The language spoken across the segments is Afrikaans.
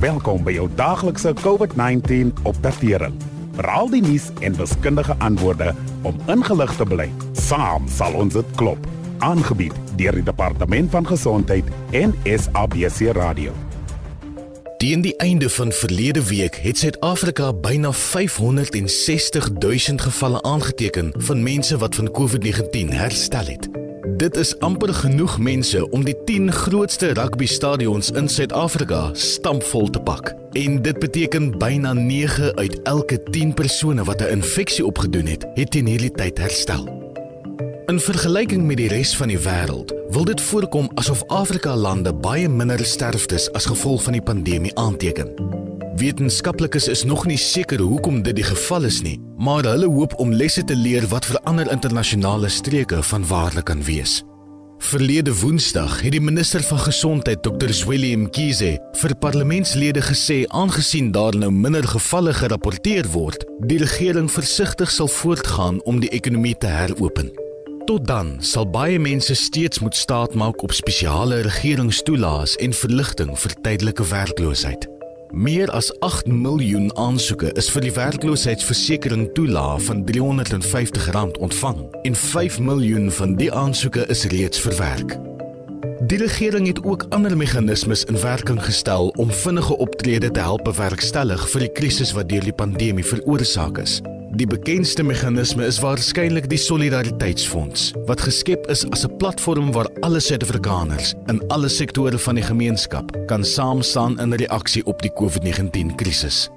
Welkom by jou daaglikse COVID-19 opdatering. Veral die nuus en wiskundige antwoorde om ingelig te bly. Saam sal ons dit klop. Aangebied deur die Departement van Gesondheid en SABC Radio. Teen die einde van verlede week het Suid-Afrika byna 560 000 gevalle aangeteken van mense wat van COVID-19 herstel het. Dit is amper genoeg mense om die 10 grootste rugbystadions in Suid-Afrika stampvol te pak. En dit beteken byna 9 uit elke 10 persone wat 'n infeksie opgedoen het, het teen hierdie tyd herstel. In vergelyking met die res van die wêreld, wil dit voorkom asof Afrika lande baie minder sterftes as gevolg van die pandemie aanteken. Wetenskaplikes is nog nie seker hoekom dit die geval is nie, maar hulle hoop om lesse te leer wat vir ander internasionale streke van waarde kan wees. Verlede Woensdag het die minister van Gesondheid, Dr. William Kiese, vir parlementslede gesê aangesien daar nou minder gevalle gerapporteer word, die regering versigtig sal voortgaan om die ekonomie te heropen. Tot dan sal baie mense steeds moet staatmaak op spesiale regeringstoelaas en verligting vir tydelike werkloosheid. Meer as 8 miljoen aansoeke is vir die werkloosheidsversekering toelaag van R350 ontvang en 5 miljoen van die aansoeke is reeds verwerk. Die regering het ook ander meganismes in werking gestel om vinnige optrede te help bewerkstellig vir die krisis wat deur die pandemie veroorsaak is. Die bekendste meganisme is waarskynlik die Solidariteitsfonds, wat geskep is as 'n platform waar alle Suid-Afrikaners in alle sektore van die gemeenskap kan saam staan in reaksie op die COVID-19 krisis.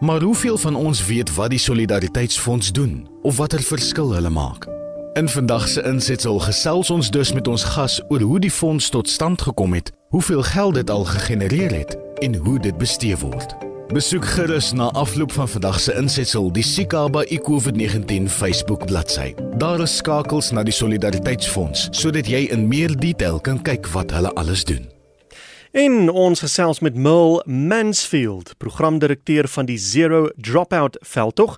Maar hoeveel van ons weet wat die Solidariteitsfonds doen of watter verskil hulle maak? In vandag se insetsel gesels ons dus met ons gas oor hoe die fonds tot stand gekom het, hoeveel geld dit al gegenereer het en hoe dit bestee word. Besoek gerus na afloop van vandag se insetsel die Sikaba iCOVID-19 Facebook bladsy. Daar is skakels na die Solidariteitsfonds sodat jy in meer detail kan kyk wat hulle alles doen. En ons gesels met Mil Mansfield, programdirekteur van die Zero Dropout veldtog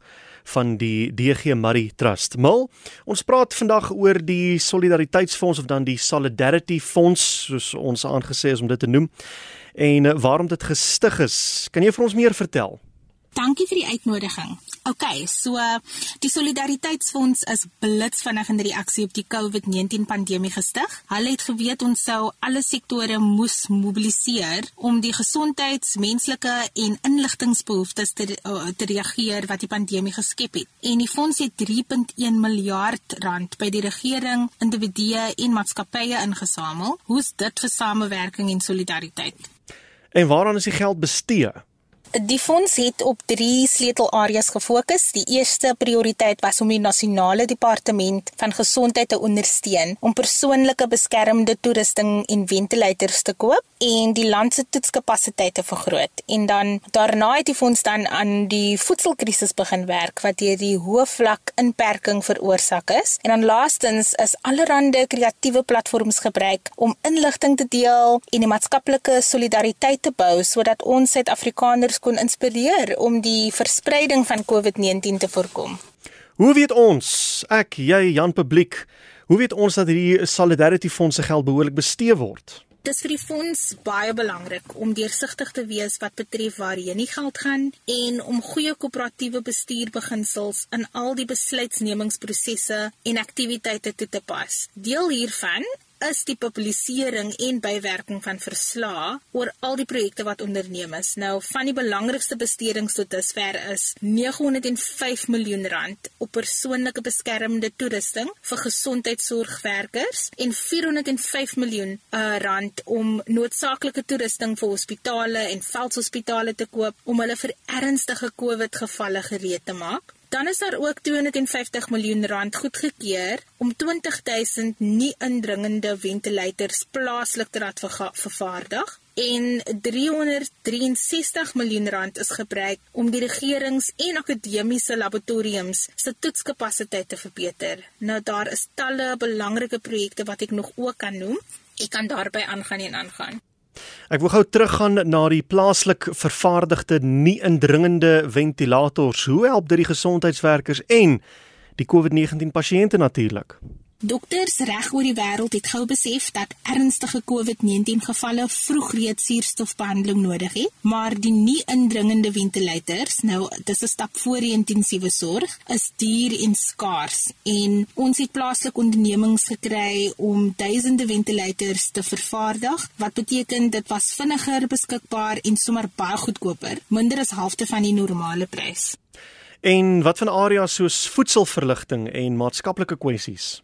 van die DG Murray Trust. Mil, ons praat vandag oor die Solidariteitsfonds of dan die Solidarity Fonds soos ons aangesê is om dit te noem en eh, waarom dit gestig is. Kan jy vir ons meer vertel? Dankie vir die uitnodiging. OK, so die Solidariteitsfonds is blitsvinnig in reaksie op die COVID-19 pandemie gestig. Hulle het geweet ons sou alle sektore moes mobiliseer om die gesondheids-, menslike en inligtingbehoeftes te uh, te reageer wat die pandemie geskep het. En die fonds het 3.1 miljard rand by die regering, individue en maatskappye ingesamel. Hoe's dit vir samewerking en solidariteit? En waaraan is die geld bestee? Die fonds het op drie sleutelareas gefokus. Die eerste prioriteit was om die nasionale departement van gesondheid te ondersteun om persoonlike beskermende toerusting en ventilators te koop en die land se toetskapasiteit te vergroot. En dan daarna het die fonds dan aan die voedselkrisis begin werk wat deur die hoë vlak inperking veroorsaak is. En dan laastens is allerlei kreatiewe platforms gebruik om inligting te deel en die maatskaplike solidariteit te bou sodat ons Suid-Afrikaners kon inspireer om die verspreiding van COVID-19 te voorkom. Hoe weet ons, ek, jy, Jan publiek, hoe weet ons dat hierdie Solidarity Fonds se geld behoorlik bestee word? Dit is vir die fonds baie belangrik om deursigtig te wees wat betref waarheen die geld gaan en om goeie koöperatiewe bestuurbeginsels in al die besluitnemingsprosesse en aktiwiteite toe te pas. Deel hiervan is die publisering en bywerking van verslae oor al die projekte wat onderneem is. Nou van die belangrikste bestedings tot dusver is 905 miljoen rand op persoonlike beskermende toerusting vir gesondheidsorgwerkers en 405 miljoen uh, rand om noodsaaklike toerusting vir hospitale en veldshospitale te koop om hulle vir ernstige COVID gevalle gereed te maak. Dan is daar ook 250 miljoen rand goedgekeur om 20000 nie indringende ventilators plaaslik te laat vervaardig en 363 miljoen rand is gebruik om die regerings en akademiese laboratoriums se toetskapasiteit te verbeter. Nou daar is talle belangrike projekte wat ek nog ook kan noem. Ek kan daarby aangaan en aangaan. Ek wil gou teruggaan na die plaaslik vervaardigde nie indringende ventilators. Hoe help dit die gesondheidswerkers en die COVID-19 pasiënte natuurlik? Dokters reg oor die wêreld het gou besef dat ernstige COVID-19 gevalle vroeg reeds suurstofbehandeling nodig het, maar die nie indringende ventilators, nou dis 'n stap voor die intensiewe sorg, is duur en skaars en ons het plaaslike ondernemings gekry om duisende ventilators te vervaardig, wat beteken dit was vinniger beskikbaar en sommer baie goedkoper, minder as halfte van die normale prys. En wat van areas soos voedselverligting en maatskaplike kwessies?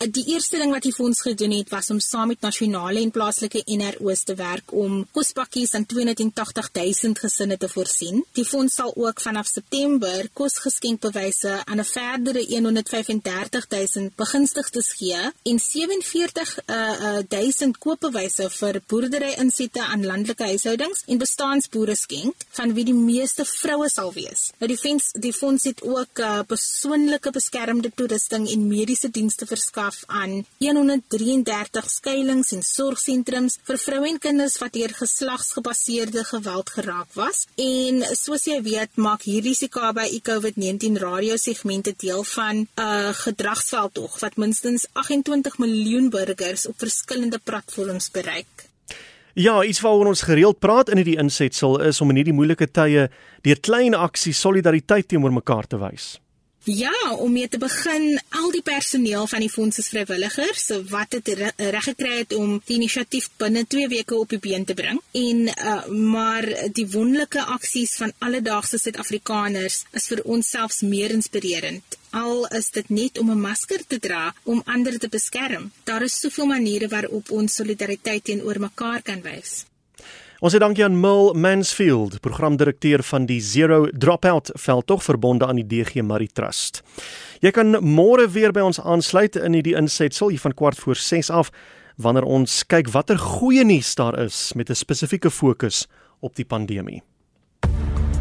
Die eerste ding wat die fonds gedoen het was om saam met nasionale en plaaslike NRO's te werk om kospakkies aan 280 000 gesinne te voorsien. Die fonds sal ook vanaf September kosgeskenkbewyse aan 'n verdere 135 000 begunstigdes gee en 47 uh, uh, 1000 koopbewyse vir boerdery-insette aan landelike huishoudings en bestaanboere skenk van wie die meeste vroue sal wees. Nou die fonds die fonds het ook uh, persoonlike beskermde toerusting en mediese dienste verskaf af aan 133 skuilings en sorgsentrums vir vroue en kinders wat deur geslagsgebaseerde geweld geraak was. En soos jy weet, maak hierdie Sikabe COVID-19 radiosegmente deel van 'n uh, gedragsveldtog wat minstens 28 miljoen burgers op verskillende platforms bereik. Ja, iets waaroor ons gereeld praat in hierdie insetsel is om in hierdie moeilike tye deur klein aksies solidariteit teenoor mekaar te wys. Ja, om mee te begin, al die personeel van die fonds is vrywilligers wat dit reg gekry het om die inisiatief binne 2 weke op die been te bring. En uh, maar die wonderlike aksies van alledaagse Suid-Afrikaners is vir ons selfs meer inspirerend. Al is dit net om 'n masker te dra om ander te beskerm. Daar is soveel maniere waarop ons solidariteit teenoor mekaar kan wys. Ons sê dankie aan Mil Mansfield, programdirekteur van die Zero Dropout veldtog verbonde aan die DG Marie Trust. Jy kan môre weer by ons aansluit in hierdie insetsel hier van kwart voor 6 af wanneer ons kyk watter goeie nuus daar is met 'n spesifieke fokus op die pandemie.